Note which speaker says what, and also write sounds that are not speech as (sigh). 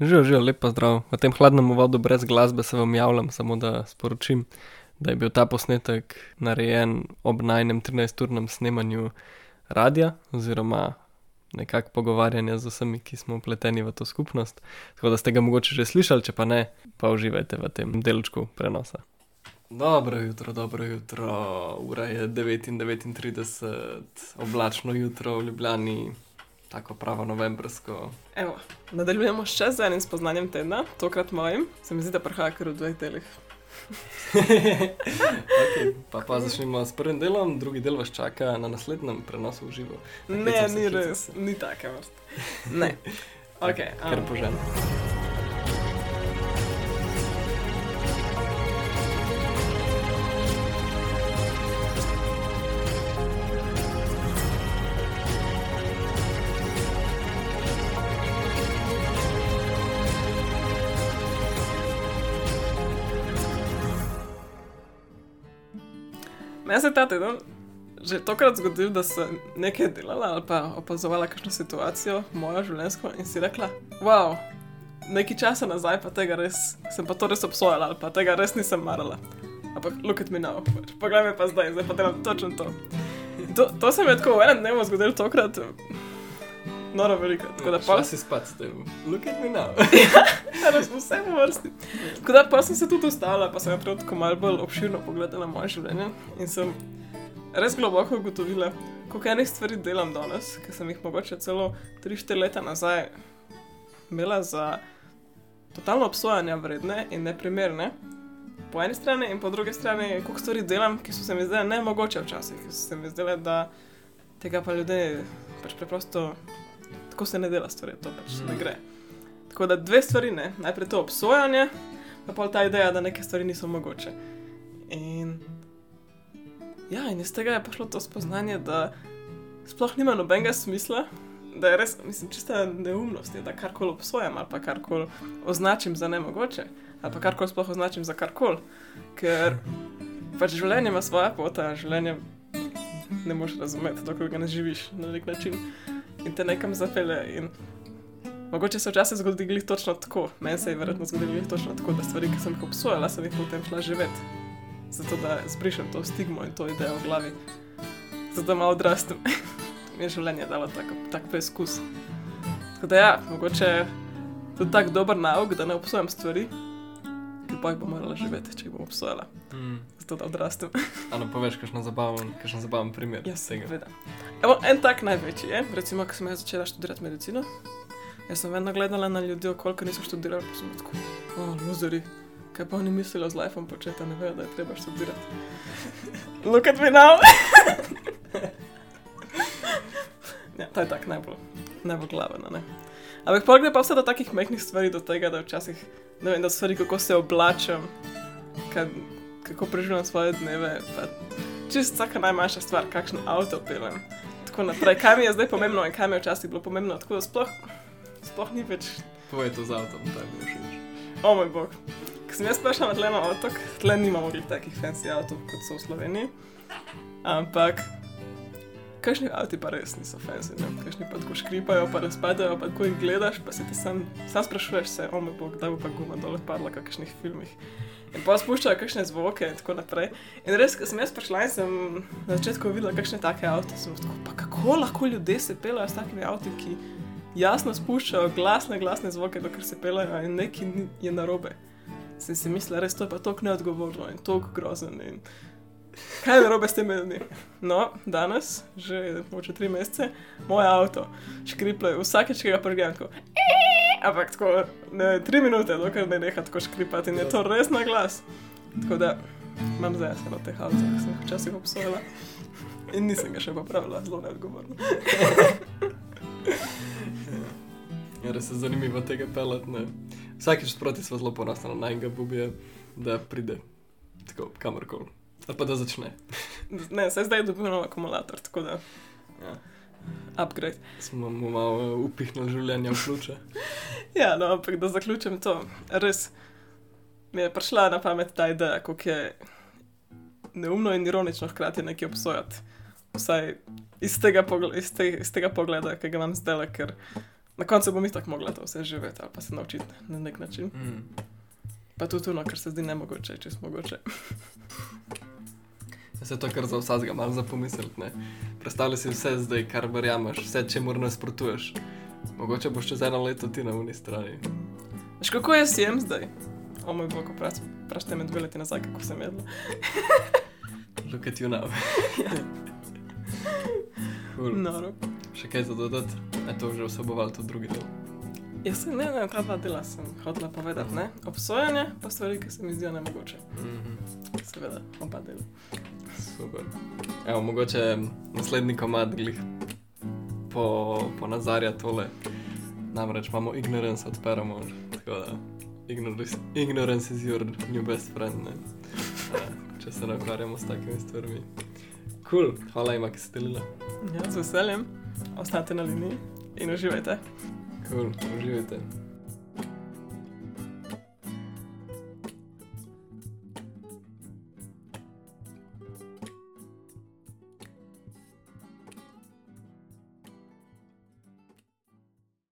Speaker 1: Živijo, živijo, lepo zdrav. V tem hladnem vodu brez glasbe se vam javljam, samo da sporočim, da je bil ta posnetek narejen ob najnem 13-urnem snemanju radia oziroma nekako pogovarjanja z vsemi, ki smo upleteni v to skupnost. Tako da ste ga mogoče že slišali, če pa ne, pa uživajte v tem delčku prenosa. Dobro jutro, dobro jutro, ura je 9:39, oblačno jutro v Ljubljani, tako pravo novembrsko.
Speaker 2: Evo, nadaljujemo še z enim spoznanjem tedna, tokrat mojim. Se mi zdi, da prihaja kar v dveh delih. (laughs)
Speaker 1: okay, pa pa začnemo s prvim delom, drugi del vas čaka na naslednjem prenosu v živo.
Speaker 2: Ne,
Speaker 1: se,
Speaker 2: ni res, ni take vrste. Ne. (laughs) Okay,
Speaker 1: Ker
Speaker 2: um,
Speaker 1: požen.
Speaker 2: Meni se ta teden že tokrat zgodil, da sem nekaj delala ali pa opazovala kakšno situacijo, mojo življenjsko, in si rekla, wow, nekaj časa nazaj pa tega res, sem pa to res obsojala ali pa tega res nisem marala. Ampak look at me now, pač, poglej me pa zdaj, zdaj pa delam točno to. In To, to se mi je tako v enem dnevu zgodilo tokrat, noro veliko. Tako da pa
Speaker 1: Šla si spat s tem. Look at me now. (laughs)
Speaker 2: Res smo vse v vrsti. Tako da pa sem se tudi ustavila, pa sem prav tako malo bolj obširno pogledala moje življenje in sem res globoko ugotovila, koliko enih stvari delam danes, ki sem jih mogoče celo 3-4 leta nazaj imela za totalno obsojanja vredne in neprimerne. Po eni strani in po drugi strani, koliko stvari delam, ki so se mi zdele nemogoče včasih, ki so se mi zdele, da tega pa ljudje pač preprosto tako se ne dela stvari, to pač
Speaker 1: Mm.
Speaker 2: ne gre. Tako da dve stvari ne. Najprej to obsojanje, pa pa ta ideja, da neke stvari niso mogoče. In, ja, in iz tega je prišlo to spoznanje, da sploh nima nobenega smisla, da je res, mislim, čista neumnost, je, da karkoli obsojam ali pa karkoli označim za nemogoče, ali pa karkoli sploh označim za karkoli. Ker pač življenje ima svoje pota, življenje ne moreš razumeti, dokler ga ne živiš na nek način in te nekam zapelje. In Mogoče se včasih zgodi glih točno tako, meni se je verjetno zgodilo glih točno tako, da stvari, ki sem jih obsojala, sem jih potem šla živeti. Zato da zbrišem to stigmo in to idejo v glavi. Zato da malo odrastem. (laughs) Mi je življenje dalo tako, tak preizkus. Tako da ja, mogoče je tudi tak dober nauk, da ne obsojam stvari, pa bom morala živeti, če jih bom obsojala.
Speaker 1: Mm.
Speaker 2: Zato da odrastem.
Speaker 1: Ano, poveš, kakšen zabaven, kakšen zabaven primer
Speaker 2: Ja,
Speaker 1: tega.
Speaker 2: seveda. Evo, en tak največji je, recimo, ko sem jaz začela študirati medicino. Jaz sem vedno gledala na ljudi, okoli, ki niso študirali, pa sem tako, o, luzeri, kaj pa oni mislijo z lifeom početi, ne vejo, da je treba študirati. (laughs) Look at me now! (laughs) ja, to je tak najbolj, najbolj glaven, a ne. Ampak pa gre pa vse do takih mehkih stvari, do tega, da včasih, ne vem, da stvari, kako se oblačam, kad, kako preživljam svoje dneve, pa čist vsaka najmanjša stvar, kakšen avto pelem. Tako naprej, kaj mi je zdaj pomembno in kaj mi je včasih bilo pomembno, tako da sploh, sploh ni več,
Speaker 1: Povej to z avtom, tako mi všeč.
Speaker 2: o moj bog. Ko sem jaz prišla na tle na otok, tle nimamo takih fancy avtov, kot so v Sloveniji. Ampak, kakšni avti pa res niso fancy, ne? kakšni pa tako škripajo, pa razpadajo, pa ko jih gledaš, pa se ti sam, sam sprašuješ se, o moj bog, kdaj bo pa guma dole padla v kakšnih filmih. In pa spuščajo kakšne zvoke in tako naprej. In res, ko sem jaz prišla in sem na začetku videla kakšne take avto, sem tako, pa kako lahko ljudje se pelajo s takimi avti, ki jasno spuščajo glasne, glasne zvoke, dokler se pelajo in nekaj je narobe. Sem si mislila, res to je pa tako neodgovorno in tako grozen. In... Kaj je narobe s temi ljudmi? No, danes, že moče tri mesece, moj avto škriplje vsakeč, ki ga prežgem, tako. Ampak tako, ne, tri minute, dokler ne neha tako škripati in je to res na glas. Tako da imam zdaj eno teh avtov, ki sem jih včasih obsojala. In nisem ga še popravila, zelo neodgovorno. (laughs)
Speaker 1: Ja, res je zanimivo tega pelati. Ne. Vsakič sproti smo zelo ponosni na najnega bubija, da pride tako kamorkoli. Ali pa da začne.
Speaker 2: Ne, saj zdaj dobim nov akumulator, tako da
Speaker 1: Ja.
Speaker 2: upgrade.
Speaker 1: Smo mu malo eh, upihnili življenje v ključe. (laughs)
Speaker 2: Ja, no, ampak da zaključim to. Res mi je prišla na pamet ta ideja, kako je neumno in ironično hkrati nekaj obsojati. Vsaj iz tega, pogle iz te iz tega pogleda, ki ga imam zdaj, ker Na koncu bom itak mogla to vse živeti ali pa se naučiti na nek način.
Speaker 1: Mm.
Speaker 2: Pa tudi ono, kar se zdi nemogoče, če smo mogoče. (laughs)
Speaker 1: Se to kar za vsakega malo za pomisliti. ne. Predstavljaj si vse zdaj, kar verjameš, vse, če moraš nasprotuješ. Mogoče boš čez eno leto ti na uni strani.
Speaker 2: Veš, kako jaz jem zdaj? O moj bog, vpraš- vprašajte me dve leti nazaj, kako sem jedla. (laughs)
Speaker 1: Look at you now. (laughs) cool.
Speaker 2: Noro.
Speaker 1: Še kaj za dodati? Je to že vseboval to drugi del?
Speaker 2: Jaz se ne vem, kaj dva dela sem hotela povedati, ne? Obsojanje pa stvari, ki se mi zdijo nemogoče.
Speaker 1: Mhm.
Speaker 2: Seveda, oba dela.
Speaker 1: Super. Evo, mogoče naslednji komad glih po, ponazarja tole. Namreč imamo ignorance od Paramore, tako da ignorance, ignorance is your new best friend, ne? Ja, če se ne ukvarjamo s takimi stvarmi. Cool, hvala ima, ki ste delili.
Speaker 2: Ja, z veseljem. Ostanite na liniji in uživajte.
Speaker 1: Cool, uživajte.